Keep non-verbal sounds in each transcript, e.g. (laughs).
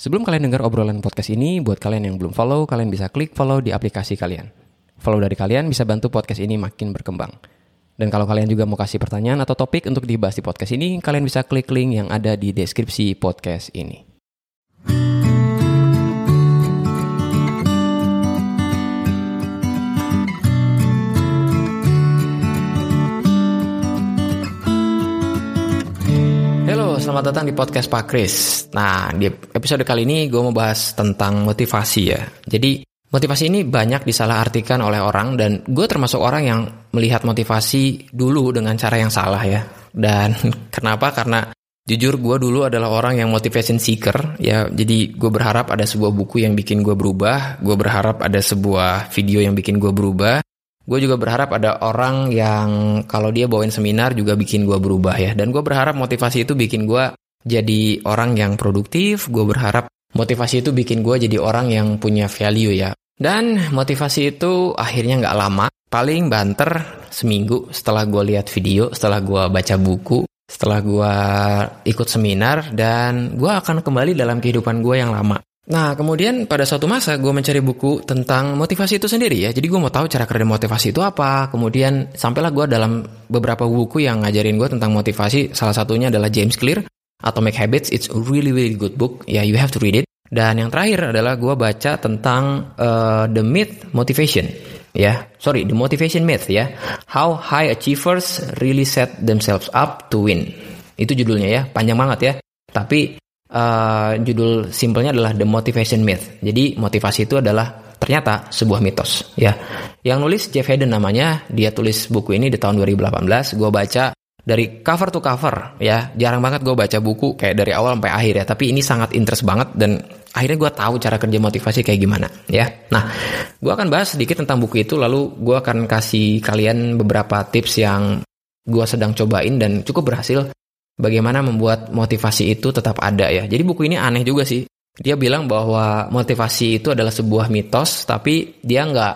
Sebelum kalian dengar obrolan podcast ini, buat kalian yang belum follow, kalian bisa klik follow di aplikasi kalian. Follow dari kalian bisa bantu podcast ini makin berkembang. Dan kalau kalian juga mau kasih pertanyaan atau topik untuk dibahas di podcast ini, kalian bisa klik link yang ada di deskripsi podcast ini. Selamat datang di podcast Pak Kris. Nah, di episode kali ini gue mau bahas tentang motivasi ya. Jadi, motivasi ini banyak disalahartikan oleh orang dan gue termasuk orang yang melihat motivasi dulu dengan cara yang salah ya. Dan (laughs) kenapa? Karena jujur gue dulu adalah orang yang motivation seeker ya. Jadi gue berharap ada sebuah buku yang bikin gue berubah. Gue berharap ada sebuah video yang bikin gue berubah. Gue juga berharap ada orang yang kalau dia bawain seminar juga bikin gue berubah ya. Dan gue berharap motivasi itu bikin gue jadi orang yang produktif. Gue berharap motivasi itu bikin gue jadi orang yang punya value ya. Dan motivasi itu akhirnya nggak lama. Paling banter seminggu setelah gue lihat video, setelah gue baca buku, setelah gue ikut seminar, dan gue akan kembali dalam kehidupan gue yang lama. Nah, kemudian pada suatu masa gue mencari buku tentang motivasi itu sendiri ya. Jadi gue mau tahu cara kerja motivasi itu apa. Kemudian sampailah gue dalam beberapa buku yang ngajarin gue tentang motivasi. Salah satunya adalah James Clear, Atomic Habits. It's a really really good book. Ya, yeah, you have to read it. Dan yang terakhir adalah gue baca tentang uh, The Myth Motivation. Ya, yeah. sorry, The Motivation Myth ya. How High Achievers Really Set Themselves Up to Win. Itu judulnya ya, panjang banget ya. Tapi uh, judul simpelnya adalah The Motivation Myth. Jadi motivasi itu adalah ternyata sebuah mitos ya. Yang nulis Jeff Haden namanya, dia tulis buku ini di tahun 2018. Gue baca dari cover to cover ya. Jarang banget gue baca buku kayak dari awal sampai akhir ya. Tapi ini sangat interest banget dan akhirnya gue tahu cara kerja motivasi kayak gimana ya. Nah, gue akan bahas sedikit tentang buku itu. Lalu gue akan kasih kalian beberapa tips yang gue sedang cobain dan cukup berhasil bagaimana membuat motivasi itu tetap ada ya. Jadi buku ini aneh juga sih. Dia bilang bahwa motivasi itu adalah sebuah mitos, tapi dia nggak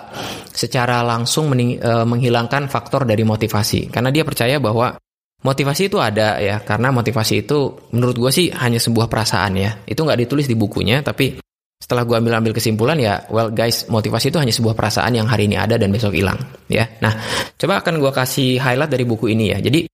secara langsung mening, e, menghilangkan faktor dari motivasi. Karena dia percaya bahwa motivasi itu ada ya, karena motivasi itu menurut gue sih hanya sebuah perasaan ya. Itu nggak ditulis di bukunya, tapi setelah gue ambil-ambil kesimpulan ya, well guys, motivasi itu hanya sebuah perasaan yang hari ini ada dan besok hilang ya. Nah, coba akan gue kasih highlight dari buku ini ya. Jadi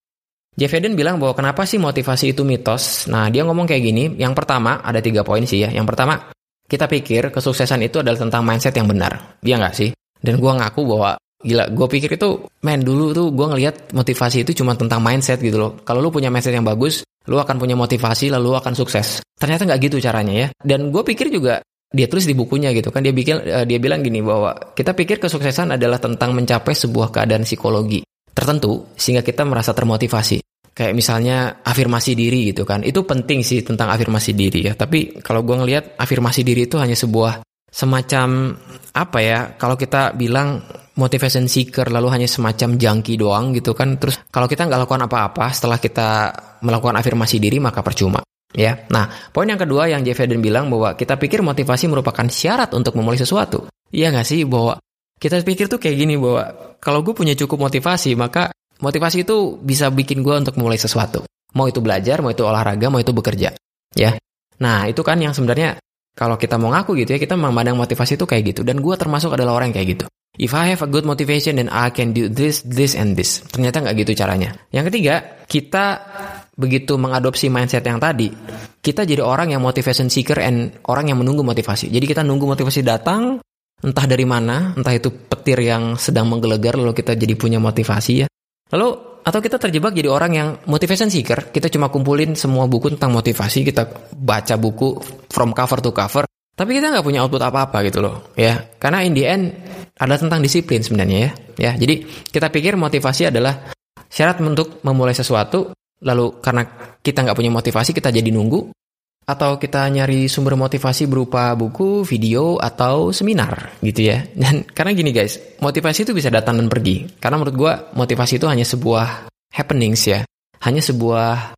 Jeff Eden bilang bahwa kenapa sih motivasi itu mitos? Nah, dia ngomong kayak gini. Yang pertama, ada tiga poin sih ya. Yang pertama, kita pikir kesuksesan itu adalah tentang mindset yang benar. Iya nggak sih? Dan gue ngaku bahwa gila, gue pikir itu, main dulu tuh gue ngelihat motivasi itu cuma tentang mindset gitu loh. Kalau lu punya mindset yang bagus, lu akan punya motivasi lalu lu akan sukses. Ternyata nggak gitu caranya ya. Dan gue pikir juga dia tulis di bukunya gitu kan dia bikin uh, dia bilang gini bahwa kita pikir kesuksesan adalah tentang mencapai sebuah keadaan psikologi tertentu sehingga kita merasa termotivasi. Kayak misalnya afirmasi diri gitu kan. Itu penting sih tentang afirmasi diri ya. Tapi kalau gue ngelihat afirmasi diri itu hanya sebuah semacam apa ya kalau kita bilang motivation seeker lalu hanya semacam jangki doang gitu kan terus kalau kita nggak lakukan apa-apa setelah kita melakukan afirmasi diri maka percuma ya nah poin yang kedua yang Jeff Eden bilang bahwa kita pikir motivasi merupakan syarat untuk memulai sesuatu iya nggak sih bahwa kita pikir tuh kayak gini bahwa kalau gue punya cukup motivasi, maka motivasi itu bisa bikin gue untuk mulai sesuatu. Mau itu belajar, mau itu olahraga, mau itu bekerja. Ya. Nah, itu kan yang sebenarnya kalau kita mau ngaku gitu ya, kita memandang motivasi itu kayak gitu. Dan gue termasuk adalah orang yang kayak gitu. If I have a good motivation, then I can do this, this, and this. Ternyata nggak gitu caranya. Yang ketiga, kita begitu mengadopsi mindset yang tadi, kita jadi orang yang motivation seeker and orang yang menunggu motivasi. Jadi kita nunggu motivasi datang, entah dari mana, entah itu petir yang sedang menggelegar lalu kita jadi punya motivasi ya. Lalu atau kita terjebak jadi orang yang motivation seeker, kita cuma kumpulin semua buku tentang motivasi, kita baca buku from cover to cover, tapi kita nggak punya output apa-apa gitu loh, ya. Karena in the end ada tentang disiplin sebenarnya ya. Ya, jadi kita pikir motivasi adalah syarat untuk memulai sesuatu, lalu karena kita nggak punya motivasi kita jadi nunggu, atau kita nyari sumber motivasi berupa buku, video, atau seminar gitu ya. (laughs) Dan karena gini guys, motivasi itu bisa datang dan pergi. Karena menurut gue motivasi itu hanya sebuah happenings ya, hanya sebuah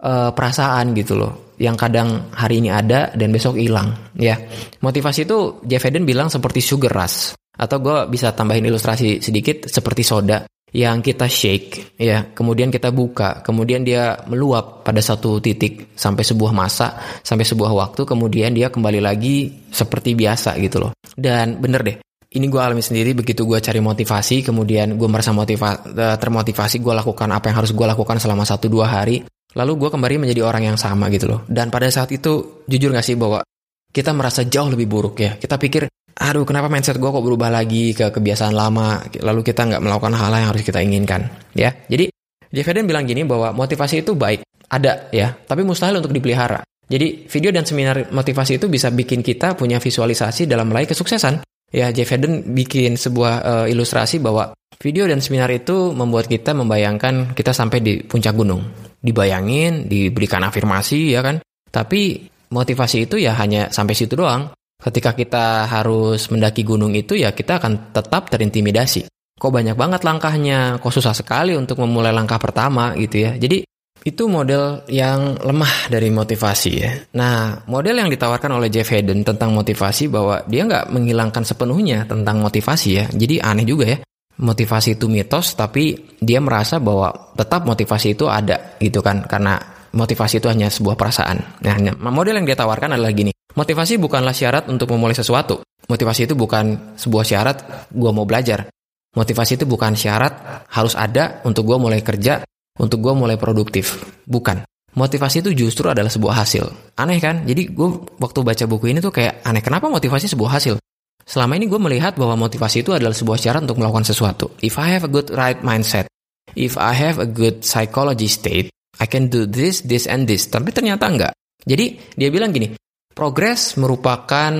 uh, perasaan gitu loh, yang kadang hari ini ada dan besok hilang ya. Motivasi itu Jeff Eden bilang seperti sugar rush. Atau gue bisa tambahin ilustrasi sedikit seperti soda. Yang kita shake ya. Kemudian kita buka. Kemudian dia meluap pada satu titik sampai sebuah masa sampai sebuah waktu. Kemudian dia kembali lagi seperti biasa gitu loh. Dan bener deh ini gue alami sendiri. Begitu gue cari motivasi kemudian gue merasa motiva eh, termotivasi gue lakukan apa yang harus gue lakukan selama satu dua hari. Lalu gue kembali menjadi orang yang sama gitu loh. Dan pada saat itu jujur gak sih bahwa kita merasa jauh lebih buruk ya? Kita pikir aduh kenapa mindset gue kok berubah lagi ke kebiasaan lama? Lalu kita nggak melakukan hal yang harus kita inginkan ya. Jadi Jeff Eden bilang gini bahwa motivasi itu baik ada ya tapi mustahil untuk dipelihara. Jadi video dan seminar motivasi itu bisa bikin kita punya visualisasi dalam meraih kesuksesan. Ya Jeff Eden bikin sebuah uh, ilustrasi bahwa video dan seminar itu membuat kita membayangkan kita sampai di puncak gunung. Dibayangin diberikan afirmasi ya kan? Tapi motivasi itu ya hanya sampai situ doang Ketika kita harus mendaki gunung itu ya kita akan tetap terintimidasi. Kok banyak banget langkahnya, kok susah sekali untuk memulai langkah pertama gitu ya. Jadi itu model yang lemah dari motivasi ya. Nah, model yang ditawarkan oleh Jeff Haden tentang motivasi bahwa dia nggak menghilangkan sepenuhnya tentang motivasi ya. Jadi aneh juga ya. Motivasi itu mitos, tapi dia merasa bahwa tetap motivasi itu ada gitu kan. Karena motivasi itu hanya sebuah perasaan. Nah, model yang dia tawarkan adalah gini. Motivasi bukanlah syarat untuk memulai sesuatu. Motivasi itu bukan sebuah syarat gue mau belajar. Motivasi itu bukan syarat harus ada untuk gue mulai kerja, untuk gue mulai produktif. Bukan. Motivasi itu justru adalah sebuah hasil. Aneh kan? Jadi gue waktu baca buku ini tuh kayak aneh. Kenapa motivasi sebuah hasil? Selama ini gue melihat bahwa motivasi itu adalah sebuah syarat untuk melakukan sesuatu. If I have a good right mindset, if I have a good psychology state, I can do this, this, and this. Tapi ternyata enggak. Jadi dia bilang gini, Progres merupakan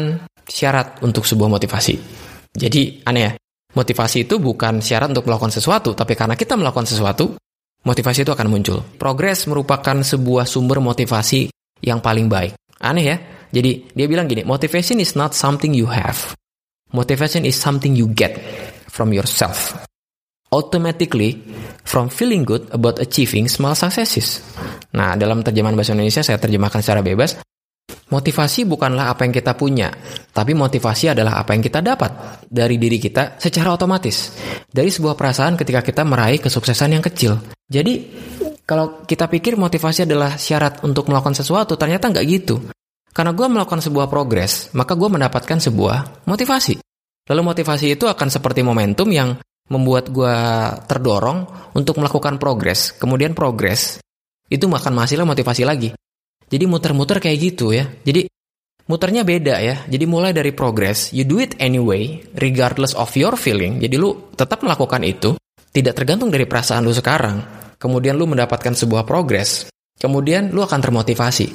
syarat untuk sebuah motivasi. Jadi aneh ya, motivasi itu bukan syarat untuk melakukan sesuatu, tapi karena kita melakukan sesuatu, motivasi itu akan muncul. Progres merupakan sebuah sumber motivasi yang paling baik. Aneh ya? Jadi dia bilang gini, motivation is not something you have. Motivation is something you get from yourself. Automatically from feeling good about achieving small successes. Nah, dalam terjemahan bahasa Indonesia saya terjemahkan secara bebas. Motivasi bukanlah apa yang kita punya, tapi motivasi adalah apa yang kita dapat dari diri kita secara otomatis. Dari sebuah perasaan ketika kita meraih kesuksesan yang kecil. Jadi, kalau kita pikir motivasi adalah syarat untuk melakukan sesuatu, ternyata nggak gitu. Karena gue melakukan sebuah progres, maka gue mendapatkan sebuah motivasi. Lalu motivasi itu akan seperti momentum yang membuat gue terdorong untuk melakukan progres. Kemudian progres itu makan hasilnya motivasi lagi. Jadi muter-muter kayak gitu ya. Jadi muternya beda ya. Jadi mulai dari progress, you do it anyway, regardless of your feeling. Jadi lu tetap melakukan itu, tidak tergantung dari perasaan lu sekarang. Kemudian lu mendapatkan sebuah progress. Kemudian lu akan termotivasi.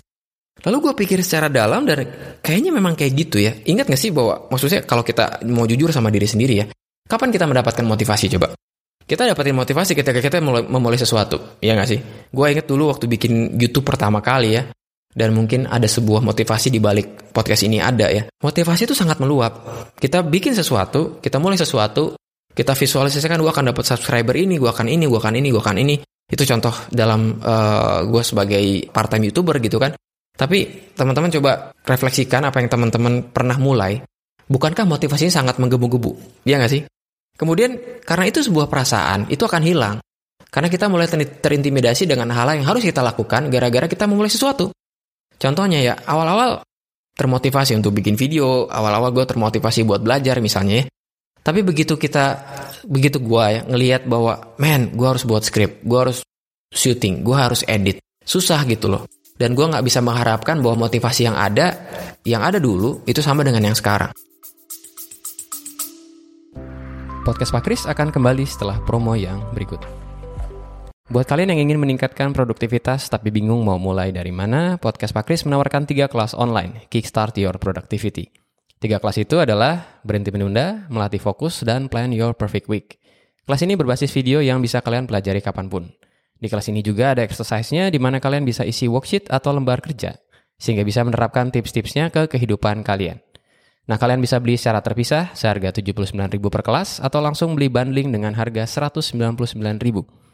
Lalu gue pikir secara dalam dan kayaknya memang kayak gitu ya. Ingat gak sih bahwa maksudnya kalau kita mau jujur sama diri sendiri ya, kapan kita mendapatkan motivasi coba? Kita dapetin motivasi ketika kita memulai sesuatu, ya gak sih? Gue inget dulu waktu bikin YouTube pertama kali ya, dan mungkin ada sebuah motivasi di balik podcast ini ada ya. Motivasi itu sangat meluap. Kita bikin sesuatu, kita mulai sesuatu, kita visualisasikan gue akan dapat subscriber ini, gue akan ini, gue akan ini, gue akan ini. Itu contoh dalam uh, eh, gue sebagai part-time youtuber gitu kan. Tapi teman-teman coba refleksikan apa yang teman-teman pernah mulai. Bukankah motivasinya sangat menggebu-gebu? Iya nggak sih? Kemudian karena itu sebuah perasaan, itu akan hilang. Karena kita mulai terintimidasi dengan hal yang harus kita lakukan gara-gara kita memulai sesuatu. Contohnya ya, awal-awal termotivasi untuk bikin video, awal-awal gue termotivasi buat belajar misalnya ya. Tapi begitu kita, begitu gue ya ngelihat bahwa, man, gue harus buat skrip, gue harus syuting, gue harus edit, susah gitu loh. Dan gue nggak bisa mengharapkan bahwa motivasi yang ada, yang ada dulu itu sama dengan yang sekarang. Podcast Pak Kris akan kembali setelah promo yang berikut. Buat kalian yang ingin meningkatkan produktivitas tapi bingung mau mulai dari mana, Podcast Pak Kris menawarkan tiga kelas online, Kickstart Your Productivity. Tiga kelas itu adalah Berhenti Menunda, Melatih Fokus, dan Plan Your Perfect Week. Kelas ini berbasis video yang bisa kalian pelajari kapan pun. Di kelas ini juga ada exercise-nya di mana kalian bisa isi worksheet atau lembar kerja, sehingga bisa menerapkan tips-tipsnya ke kehidupan kalian. Nah, kalian bisa beli secara terpisah seharga 79.000 per kelas atau langsung beli bundling dengan harga 199.000.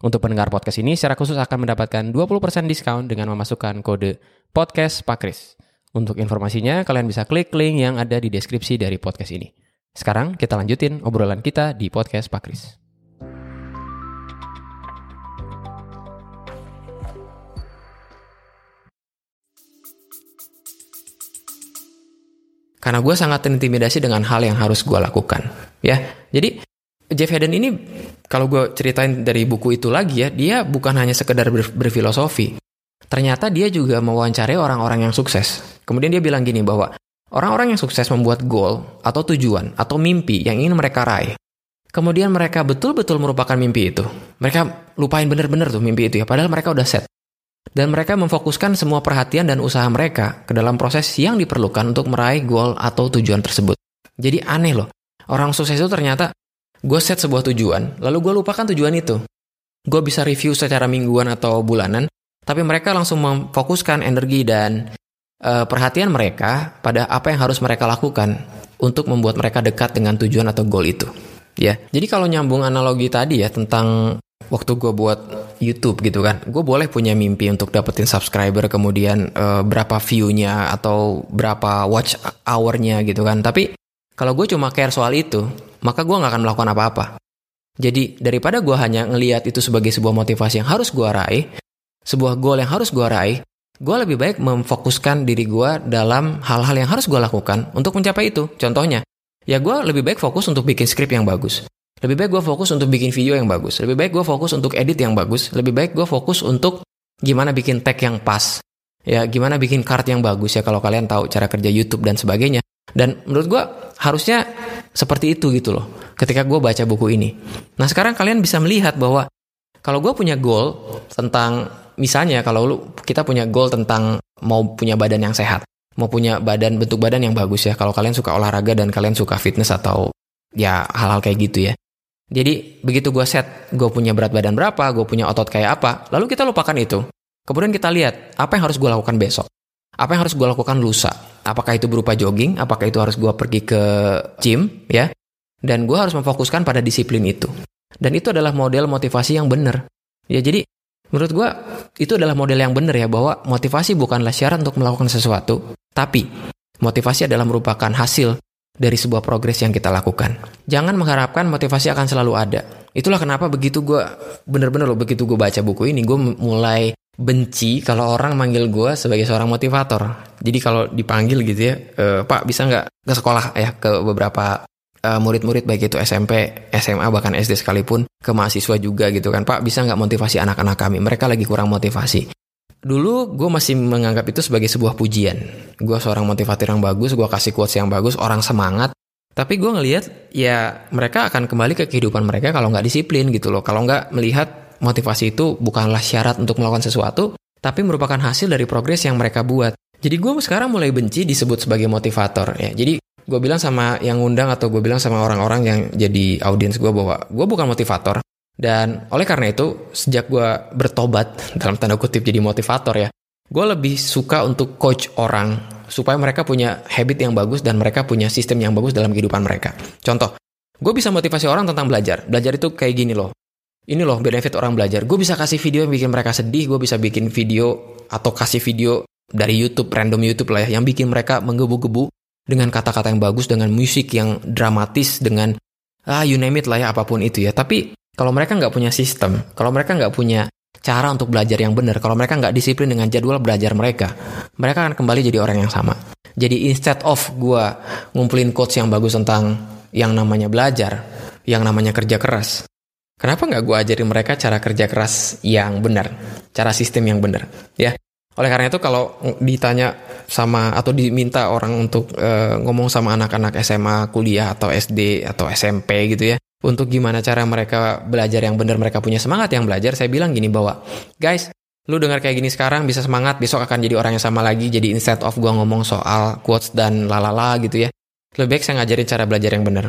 Untuk pendengar podcast ini secara khusus akan mendapatkan 20% diskon dengan memasukkan kode podcast Pak Kris. Untuk informasinya kalian bisa klik link yang ada di deskripsi dari podcast ini. Sekarang kita lanjutin obrolan kita di podcast Pak Kris. Karena gue sangat terintimidasi dengan hal yang harus gue lakukan. Ya, jadi Jeff Hedden ini kalau gue ceritain dari buku itu lagi ya, dia bukan hanya sekedar ber berfilosofi. Ternyata dia juga mewawancari orang-orang yang sukses. Kemudian dia bilang gini bahwa orang-orang yang sukses membuat goal atau tujuan atau mimpi yang ingin mereka raih. Kemudian mereka betul-betul merupakan mimpi itu. Mereka lupain bener-bener tuh mimpi itu ya, padahal mereka udah set. Dan mereka memfokuskan semua perhatian dan usaha mereka ke dalam proses yang diperlukan untuk meraih goal atau tujuan tersebut. Jadi aneh loh, orang sukses itu ternyata gue set sebuah tujuan, lalu gue lupakan tujuan itu. Gue bisa review secara mingguan atau bulanan, tapi mereka langsung memfokuskan energi dan uh, perhatian mereka pada apa yang harus mereka lakukan untuk membuat mereka dekat dengan tujuan atau goal itu. Ya, jadi kalau nyambung analogi tadi ya tentang waktu gue buat YouTube gitu kan, gue boleh punya mimpi untuk dapetin subscriber, kemudian uh, berapa view-nya atau berapa watch hour-nya gitu kan. Tapi kalau gue cuma care soal itu, maka gue nggak akan melakukan apa-apa. Jadi daripada gue hanya ngelihat itu sebagai sebuah motivasi yang harus gue raih, sebuah goal yang harus gue raih, gue lebih baik memfokuskan diri gue dalam hal-hal yang harus gue lakukan untuk mencapai itu. Contohnya, ya gue lebih baik fokus untuk bikin skrip yang bagus. Lebih baik gue fokus untuk bikin video yang bagus. Lebih baik gue fokus untuk edit yang bagus. Lebih baik gue fokus untuk gimana bikin tag yang pas. Ya, gimana bikin card yang bagus ya kalau kalian tahu cara kerja YouTube dan sebagainya. Dan menurut gue harusnya seperti itu gitu loh. Ketika gue baca buku ini. Nah sekarang kalian bisa melihat bahwa kalau gue punya goal tentang misalnya kalau lu kita punya goal tentang mau punya badan yang sehat, mau punya badan bentuk badan yang bagus ya. Kalau kalian suka olahraga dan kalian suka fitness atau ya hal-hal kayak gitu ya. Jadi begitu gue set, gue punya berat badan berapa, gue punya otot kayak apa, lalu kita lupakan itu. Kemudian kita lihat apa yang harus gue lakukan besok, apa yang harus gue lakukan lusa. Apakah itu berupa jogging, apakah itu harus gue pergi ke gym, ya. Dan gue harus memfokuskan pada disiplin itu. Dan itu adalah model motivasi yang benar. Ya jadi menurut gue itu adalah model yang benar ya bahwa motivasi bukanlah syarat untuk melakukan sesuatu, tapi motivasi adalah merupakan hasil dari sebuah progres yang kita lakukan. Jangan mengharapkan motivasi akan selalu ada. Itulah kenapa begitu gue bener-bener loh begitu gue baca buku ini gue mulai benci kalau orang manggil gue sebagai seorang motivator. Jadi kalau dipanggil gitu ya, e, Pak bisa nggak ke sekolah ya ke beberapa uh, murid-murid baik itu SMP, SMA bahkan SD sekalipun ke mahasiswa juga gitu kan Pak bisa nggak motivasi anak-anak kami mereka lagi kurang motivasi Dulu gue masih menganggap itu sebagai sebuah pujian. Gue seorang motivator yang bagus, gue kasih quotes yang bagus, orang semangat. Tapi gue ngelihat ya mereka akan kembali ke kehidupan mereka kalau nggak disiplin gitu loh. Kalau nggak melihat motivasi itu bukanlah syarat untuk melakukan sesuatu, tapi merupakan hasil dari progres yang mereka buat. Jadi gue sekarang mulai benci disebut sebagai motivator ya. Jadi gue bilang sama yang ngundang atau gue bilang sama orang-orang yang jadi audiens gue bahwa gue bukan motivator, dan oleh karena itu, sejak gue bertobat, (laughs) dalam tanda kutip jadi motivator ya, gue lebih suka untuk coach orang, supaya mereka punya habit yang bagus dan mereka punya sistem yang bagus dalam kehidupan mereka. Contoh, gue bisa motivasi orang tentang belajar. Belajar itu kayak gini loh. Ini loh benefit orang belajar. Gue bisa kasih video yang bikin mereka sedih, gue bisa bikin video atau kasih video dari YouTube, random YouTube lah ya, yang bikin mereka menggebu-gebu dengan kata-kata yang bagus, dengan musik yang dramatis, dengan ah you name it lah ya apa pun itu ya. Tapi kalau mereka nggak punya sistem, kalau mereka nggak punya cara untuk belajar yang benar, kalau mereka nggak disiplin dengan jadwal belajar mereka, mereka akan kembali jadi orang yang sama. Jadi instead of gue ngumpulin coach yang bagus tentang yang namanya belajar, yang namanya kerja keras, kenapa nggak gue ajarin mereka cara kerja keras yang benar, cara sistem yang benar, ya? Oleh karena itu kalau ditanya sama atau diminta orang untuk uh, ngomong sama anak-anak SMA, kuliah atau SD atau SMP gitu ya, untuk gimana cara mereka belajar yang benar, mereka punya semangat yang belajar, saya bilang gini bahwa, guys, lu dengar kayak gini sekarang bisa semangat, besok akan jadi orang yang sama lagi, jadi instead of gua ngomong soal quotes dan lalala gitu ya, lebih baik saya ngajarin cara belajar yang benar.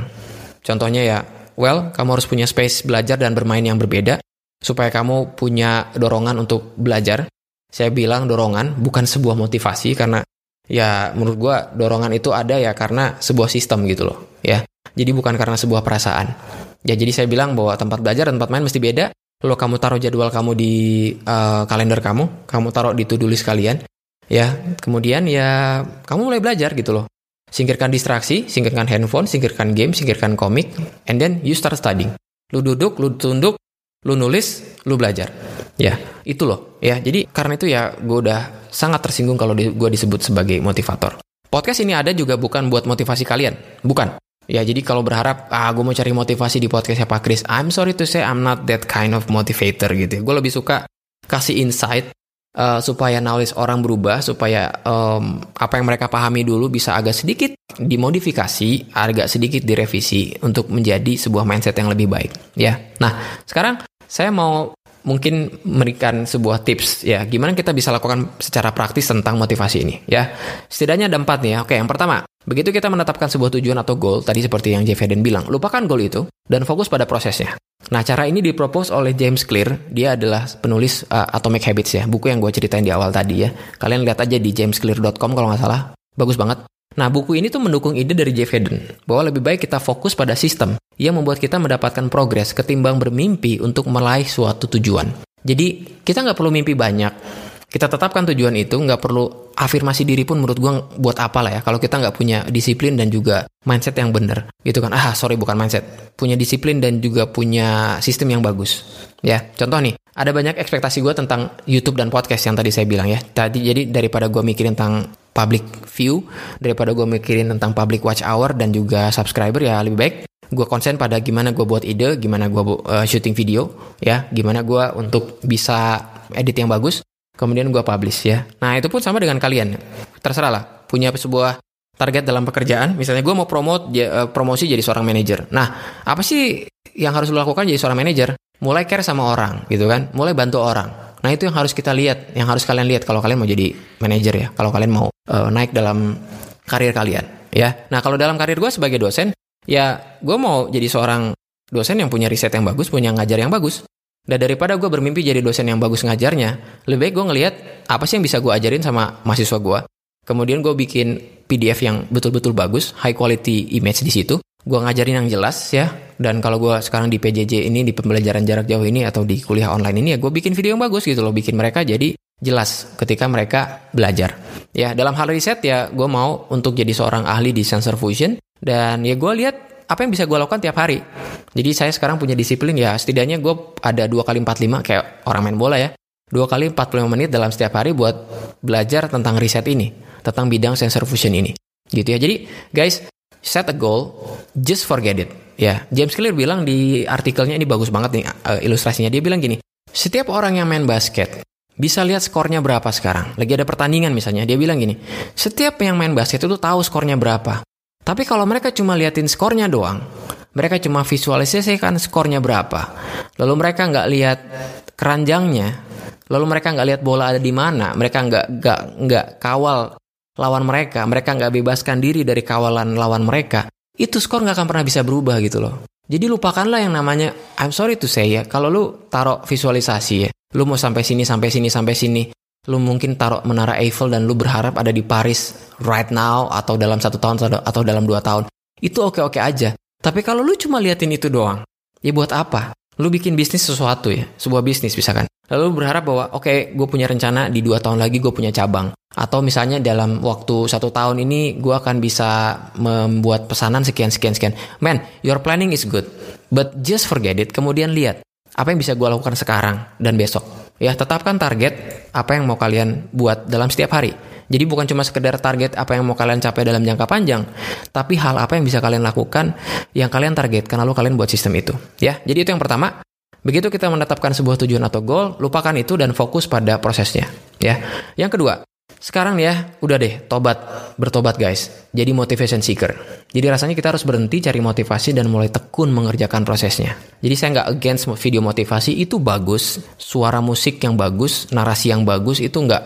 Contohnya ya, well, kamu harus punya space belajar dan bermain yang berbeda, supaya kamu punya dorongan untuk belajar. Saya bilang dorongan, bukan sebuah motivasi, karena ya menurut gua dorongan itu ada ya karena sebuah sistem gitu loh, ya. Jadi bukan karena sebuah perasaan. Ya jadi saya bilang bahwa tempat belajar dan tempat main mesti beda. Kalau kamu taruh jadwal kamu di uh, kalender kamu, kamu taruh di to-do list kalian, ya. Kemudian ya kamu mulai belajar gitu loh. Singkirkan distraksi, singkirkan handphone, singkirkan game, singkirkan komik, and then you start studying. Lu duduk, lu tunduk, lu nulis, lu belajar. Ya, itu loh. Ya, jadi karena itu ya gue udah sangat tersinggung kalau di, gue disebut sebagai motivator. Podcast ini ada juga bukan buat motivasi kalian, bukan. Ya jadi kalau berharap ah gue mau cari motivasi di podcastnya Pak Chris, I'm sorry to say I'm not that kind of motivator gitu. Gue lebih suka kasih insight uh, supaya knowledge orang berubah, supaya um, apa yang mereka pahami dulu bisa agak sedikit dimodifikasi, agak sedikit direvisi untuk menjadi sebuah mindset yang lebih baik. Ya, nah sekarang saya mau mungkin memberikan sebuah tips ya. Gimana kita bisa lakukan secara praktis tentang motivasi ini ya. Setidaknya ada empat nih ya. Oke yang pertama begitu kita menetapkan sebuah tujuan atau goal tadi seperti yang Jeff Eden bilang lupakan goal itu dan fokus pada prosesnya. Nah cara ini dipropose oleh James Clear. Dia adalah penulis uh, Atomic Habits ya buku yang gue ceritain di awal tadi ya. Kalian lihat aja di jamesclear.com kalau nggak salah. Bagus banget. Nah, buku ini tuh mendukung ide dari Jeff Heden bahwa lebih baik kita fokus pada sistem yang membuat kita mendapatkan progres ketimbang bermimpi untuk meraih suatu tujuan. Jadi, kita nggak perlu mimpi banyak. Kita tetapkan tujuan itu, nggak perlu afirmasi diri pun menurut gue buat apa lah ya. Kalau kita nggak punya disiplin dan juga mindset yang bener. Gitu kan, ah sorry bukan mindset. Punya disiplin dan juga punya sistem yang bagus. Ya, contoh nih, ada banyak ekspektasi gue tentang YouTube dan podcast yang tadi saya bilang ya. Tadi jadi daripada gue mikirin tentang public view daripada gue mikirin tentang public watch hour dan juga subscriber ya lebih baik gue konsen pada gimana gue buat ide, gimana gue uh, syuting video, ya, gimana gue untuk bisa edit yang bagus, kemudian gue publish ya. Nah itu pun sama dengan kalian, terserah lah. Punya sebuah target dalam pekerjaan, misalnya gue mau promote uh, promosi jadi seorang manajer. Nah apa sih yang harus lo lakukan jadi seorang manajer? Mulai care sama orang, gitu kan? Mulai bantu orang. Nah itu yang harus kita lihat, yang harus kalian lihat kalau kalian mau jadi manajer ya, kalau kalian mau uh, naik dalam karir kalian ya. Nah kalau dalam karir gue sebagai dosen, ya gue mau jadi seorang dosen yang punya riset yang bagus, punya ngajar yang bagus. Dan daripada gue bermimpi jadi dosen yang bagus ngajarnya, lebih baik gue ngelihat apa sih yang bisa gue ajarin sama mahasiswa gue. Kemudian gue bikin PDF yang betul-betul bagus, high quality image di situ. Gue ngajarin yang jelas ya, dan kalau gue sekarang di PJJ ini di pembelajaran jarak jauh ini atau di kuliah online ini ya gue bikin video yang bagus gitu loh bikin mereka jadi jelas ketika mereka belajar ya dalam hal riset ya gue mau untuk jadi seorang ahli di sensor fusion dan ya gue lihat apa yang bisa gue lakukan tiap hari jadi saya sekarang punya disiplin ya setidaknya gue ada dua kali empat lima kayak orang main bola ya dua kali 45 menit dalam setiap hari buat belajar tentang riset ini tentang bidang sensor fusion ini gitu ya jadi guys set a goal just forget it Ya, James Clear bilang di artikelnya ini bagus banget nih uh, ilustrasinya. Dia bilang gini, setiap orang yang main basket bisa lihat skornya berapa sekarang. Lagi ada pertandingan misalnya, dia bilang gini, setiap yang main basket itu tahu skornya berapa. Tapi kalau mereka cuma liatin skornya doang, mereka cuma visualisasikan skornya berapa. Lalu mereka nggak lihat keranjangnya, lalu mereka nggak lihat bola ada di mana, mereka nggak nggak nggak kawal lawan mereka, mereka nggak bebaskan diri dari kawalan lawan mereka itu skor nggak akan pernah bisa berubah gitu loh. Jadi lupakanlah yang namanya, I'm sorry to say ya, kalau lu taruh visualisasi ya, lu mau sampai sini, sampai sini, sampai sini, lu mungkin taruh menara Eiffel dan lu berharap ada di Paris right now atau dalam satu tahun atau dalam dua tahun, itu oke-oke aja. Tapi kalau lu cuma liatin itu doang, ya buat apa? Lu bikin bisnis sesuatu ya, sebuah bisnis misalkan. Lalu berharap bahwa oke, okay, gue punya rencana di dua tahun lagi gue punya cabang. Atau misalnya dalam waktu satu tahun ini gue akan bisa membuat pesanan sekian sekian sekian. Man, your planning is good, but just forget it. Kemudian lihat apa yang bisa gue lakukan sekarang dan besok. Ya tetapkan target apa yang mau kalian buat dalam setiap hari. Jadi bukan cuma sekedar target apa yang mau kalian capai dalam jangka panjang, tapi hal apa yang bisa kalian lakukan yang kalian targetkan lalu kalian buat sistem itu. Ya, jadi itu yang pertama. Begitu kita menetapkan sebuah tujuan atau goal, lupakan itu dan fokus pada prosesnya. Ya, yang kedua, sekarang ya, udah deh, tobat, bertobat guys. Jadi motivation seeker. Jadi rasanya kita harus berhenti cari motivasi dan mulai tekun mengerjakan prosesnya. Jadi saya nggak against video motivasi, itu bagus. Suara musik yang bagus, narasi yang bagus, itu nggak,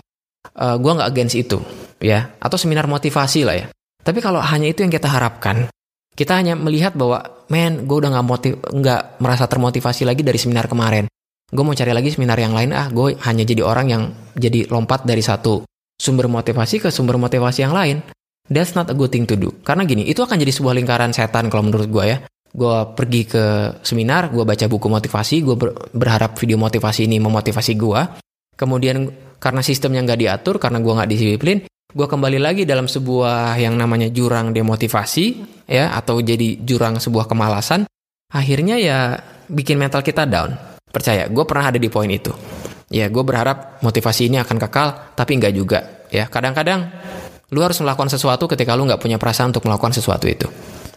uh, gue nggak against itu. ya Atau seminar motivasi lah ya. Tapi kalau hanya itu yang kita harapkan, kita hanya melihat bahwa, men, gue udah nggak motiv, nggak merasa termotivasi lagi dari seminar kemarin. Gue mau cari lagi seminar yang lain, ah, gue hanya jadi orang yang jadi lompat dari satu sumber motivasi ke sumber motivasi yang lain. That's not a good thing to do. Karena gini, itu akan jadi sebuah lingkaran setan kalau menurut gue ya. Gue pergi ke seminar, gue baca buku motivasi, gue ber berharap video motivasi ini memotivasi gue. Kemudian karena sistemnya nggak diatur, karena gue nggak disiplin, gue kembali lagi dalam sebuah yang namanya jurang demotivasi, ya, atau jadi jurang sebuah kemalasan. Akhirnya ya bikin mental kita down. Percaya, gue pernah ada di poin itu. Ya, gue berharap motivasi ini akan kekal, tapi nggak juga. Ya, kadang-kadang Lu harus melakukan sesuatu ketika lu nggak punya perasaan untuk melakukan sesuatu itu.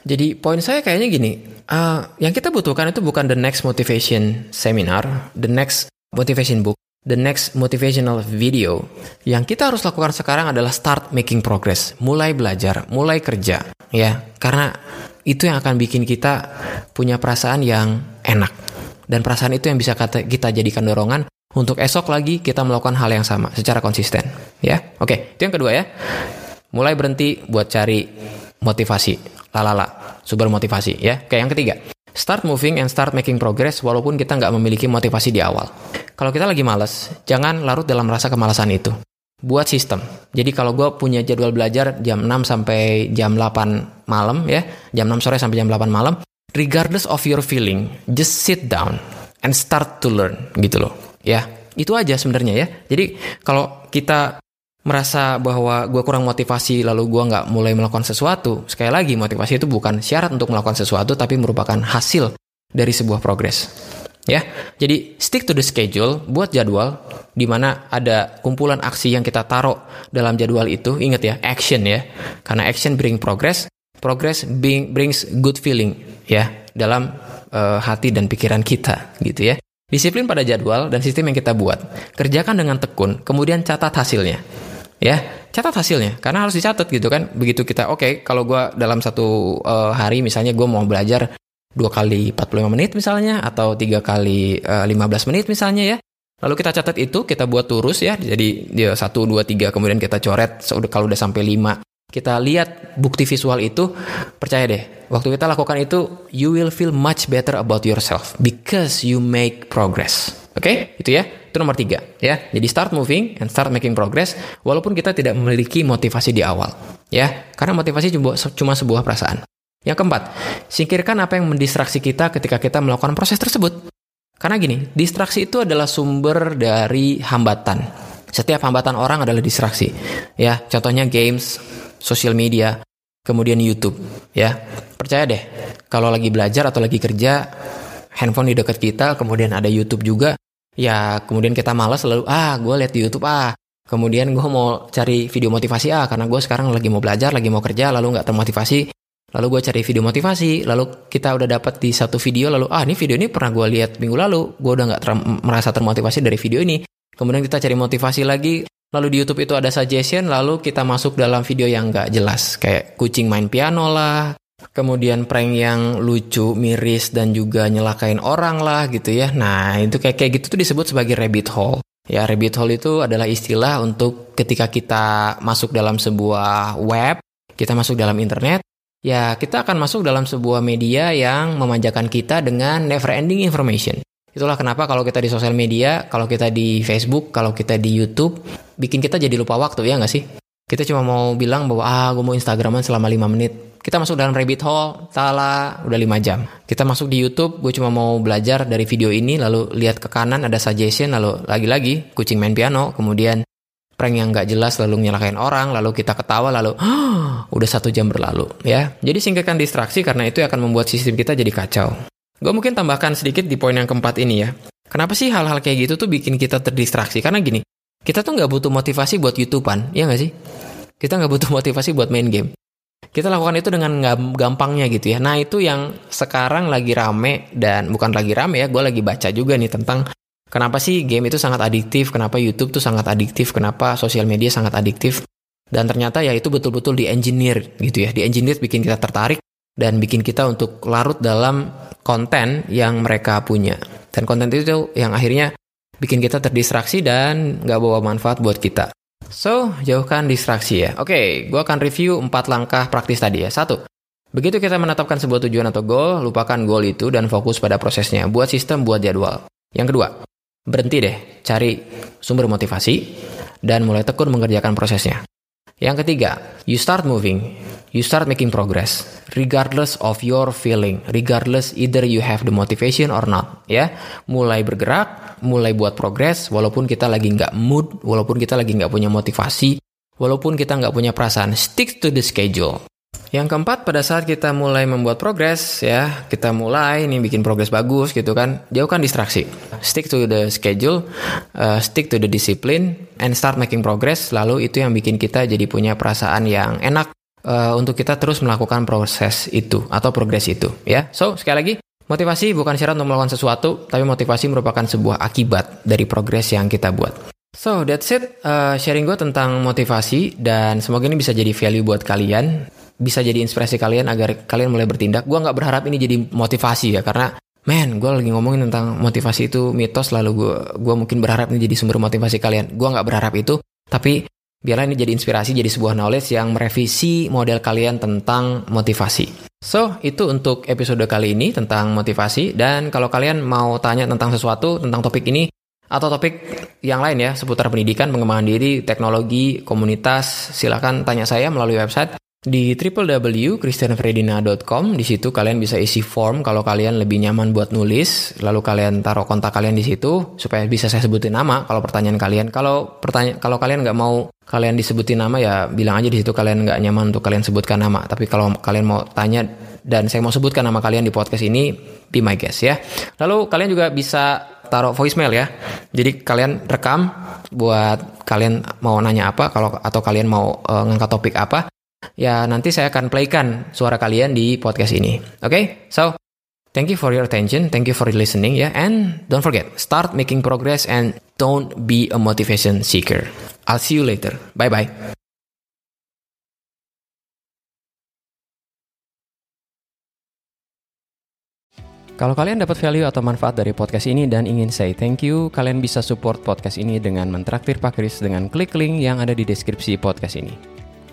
Jadi poin saya kayaknya gini, uh, yang kita butuhkan itu bukan the next motivation seminar, the next motivation book, the next motivational video. Yang kita harus lakukan sekarang adalah start making progress, mulai belajar, mulai kerja, ya. Karena itu yang akan bikin kita punya perasaan yang enak. Dan perasaan itu yang bisa kita jadikan dorongan untuk esok lagi kita melakukan hal yang sama secara konsisten, ya. Oke, itu yang kedua ya. Mulai berhenti buat cari motivasi lalala, sumber motivasi ya. Oke, yang ketiga, start moving and start making progress walaupun kita nggak memiliki motivasi di awal. Kalau kita lagi males, jangan larut dalam rasa kemalasan itu. Buat sistem. Jadi kalau gue punya jadwal belajar jam 6 sampai jam 8 malam ya, jam 6 sore sampai jam 8 malam, regardless of your feeling, just sit down and start to learn gitu loh. Ya, itu aja sebenarnya ya. Jadi kalau kita merasa bahwa gue kurang motivasi lalu gue nggak mulai melakukan sesuatu sekali lagi motivasi itu bukan syarat untuk melakukan sesuatu tapi merupakan hasil dari sebuah progres. Ya. Jadi stick to the schedule buat jadwal di mana ada kumpulan aksi yang kita taruh dalam jadwal itu. Ingat ya action ya. Karena action bring progress progress bring, brings good feeling ya dalam uh, hati dan pikiran kita gitu ya disiplin pada jadwal dan sistem yang kita buat. Kerjakan dengan tekun kemudian catat hasilnya. Ya catat hasilnya karena harus dicatat gitu kan. Begitu kita oke okay, kalau gue dalam satu uh, hari misalnya gue mau belajar dua kali 45 menit misalnya atau tiga kali uh, eh, 15 menit misalnya ya. Lalu kita catat itu kita buat turus ya. Jadi dia satu dua tiga kemudian kita coret kalau udah sampai lima kita lihat bukti visual itu percaya deh waktu kita lakukan itu you will feel much better about yourself because you make progress oke okay? itu ya itu nomor tiga ya. Jadi start moving and start making progress walaupun kita tidak memiliki motivasi di awal ya. Karena motivasi cuma, cuma sebuah perasaan. Yang keempat, singkirkan apa yang mendistraksi kita ketika kita melakukan proses tersebut. Karena gini, distraksi itu adalah sumber dari hambatan. Setiap hambatan orang adalah distraksi. Ya, contohnya games, social media, kemudian YouTube, ya. Percaya deh, kalau lagi belajar atau lagi kerja, handphone di dekat kita, kemudian ada YouTube juga, ya kemudian kita malas lalu ah gue lihat di YouTube ah. Kemudian gue mau cari video motivasi ah karena gue sekarang lagi mau belajar lagi mau kerja lalu nggak termotivasi. Lalu gue cari video motivasi lalu kita udah dapat di satu video lalu ah ini video ini pernah gue lihat minggu lalu gue udah nggak ter merasa termotivasi dari video ini. Kemudian kita cari motivasi lagi lalu di YouTube itu ada suggestion lalu kita masuk dalam video yang nggak jelas kayak kucing main piano lah kemudian prank yang lucu, miris dan juga nyelakain orang lah gitu ya. Nah, itu kayak kayak gitu tuh disebut sebagai rabbit hole. Ya, rabbit hole itu adalah istilah untuk ketika kita masuk dalam sebuah web, kita masuk dalam internet, ya kita akan masuk dalam sebuah media yang memanjakan kita dengan never ending information. Itulah kenapa kalau kita di sosial media, kalau kita di Facebook, kalau kita di YouTube, bikin kita jadi lupa waktu ya nggak sih? Kita cuma mau bilang bahwa ah gue mau Instagraman selama 5 menit. Kita masuk dalam rabbit hole, salah, udah 5 jam. Kita masuk di YouTube, gue cuma mau belajar dari video ini, lalu lihat ke kanan ada suggestion, lalu lagi-lagi kucing main piano, kemudian prank yang gak jelas lalu nyalakain orang, lalu kita ketawa, lalu (gasps) udah satu jam berlalu ya. Jadi singkirkan distraksi karena itu akan membuat sistem kita jadi kacau. Gue mungkin tambahkan sedikit di poin yang keempat ini ya. Kenapa sih hal-hal kayak gitu tuh bikin kita terdistraksi? Karena gini, kita tuh nggak butuh motivasi buat YouTubean, ya nggak sih? Kita nggak butuh (laughs) motivasi buat main game. Kita lakukan itu dengan gampangnya gitu ya. Nah itu yang sekarang lagi rame dan bukan lagi rame ya, gue lagi baca juga nih tentang kenapa sih game itu sangat adiktif, kenapa YouTube tuh sangat adiktif, kenapa sosial media sangat adiktif. Dan ternyata ya itu betul-betul di engineer gitu ya, di engineer bikin kita tertarik dan bikin kita untuk larut dalam konten yang mereka punya. Dan konten itu yang akhirnya bikin kita terdistraksi dan nggak bawa manfaat buat kita. So, jauhkan distraksi ya. Oke, okay, gue akan review 4 langkah praktis tadi ya. Satu, begitu kita menetapkan sebuah tujuan atau goal, lupakan goal itu dan fokus pada prosesnya. Buat sistem, buat jadwal. Yang kedua, berhenti deh, cari sumber motivasi, dan mulai tekun mengerjakan prosesnya. Yang ketiga, you start moving, you start making progress, regardless of your feeling, regardless either you have the motivation or not, ya. Mulai bergerak, mulai buat progress, walaupun kita lagi nggak mood, walaupun kita lagi nggak punya motivasi, walaupun kita nggak punya perasaan, stick to the schedule. Yang keempat, pada saat kita mulai membuat progres ya, kita mulai nih bikin progres bagus gitu kan, jauhkan distraksi. Stick to the schedule, uh, stick to the discipline, and start making progress. Lalu itu yang bikin kita jadi punya perasaan yang enak uh, untuk kita terus melakukan proses itu atau progres itu ya. So sekali lagi, motivasi bukan syarat untuk melakukan sesuatu, tapi motivasi merupakan sebuah akibat dari progres yang kita buat. So that's it, uh, sharing gue tentang motivasi dan semoga ini bisa jadi value buat kalian bisa jadi inspirasi kalian agar kalian mulai bertindak. Gue nggak berharap ini jadi motivasi ya karena man gue lagi ngomongin tentang motivasi itu mitos lalu gue gue mungkin berharap ini jadi sumber motivasi kalian. Gue nggak berharap itu tapi biarlah ini jadi inspirasi jadi sebuah knowledge yang merevisi model kalian tentang motivasi. So, itu untuk episode kali ini tentang motivasi dan kalau kalian mau tanya tentang sesuatu tentang topik ini atau topik yang lain ya seputar pendidikan, pengembangan diri, teknologi, komunitas, silakan tanya saya melalui website di www.christianfredina.com di situ kalian bisa isi form kalau kalian lebih nyaman buat nulis. Lalu kalian taruh kontak kalian di situ supaya bisa saya sebutin nama kalau pertanyaan kalian. Kalau pertanyaan kalau kalian nggak mau kalian disebutin nama ya bilang aja di situ kalian nggak nyaman untuk kalian sebutkan nama. Tapi kalau kalian mau tanya dan saya mau sebutkan nama kalian di podcast ini be my guest ya. Lalu kalian juga bisa taruh voicemail ya. Jadi kalian rekam buat kalian mau nanya apa kalau atau kalian mau uh, ngangkat topik apa ya nanti saya akan playkan suara kalian di podcast ini. Oke, okay? so thank you for your attention, thank you for listening ya, and don't forget start making progress and don't be a motivation seeker. I'll see you later. Bye bye. Kalau kalian dapat value atau manfaat dari podcast ini dan ingin say thank you, kalian bisa support podcast ini dengan mentraktir Pak Kris dengan klik link yang ada di deskripsi podcast ini.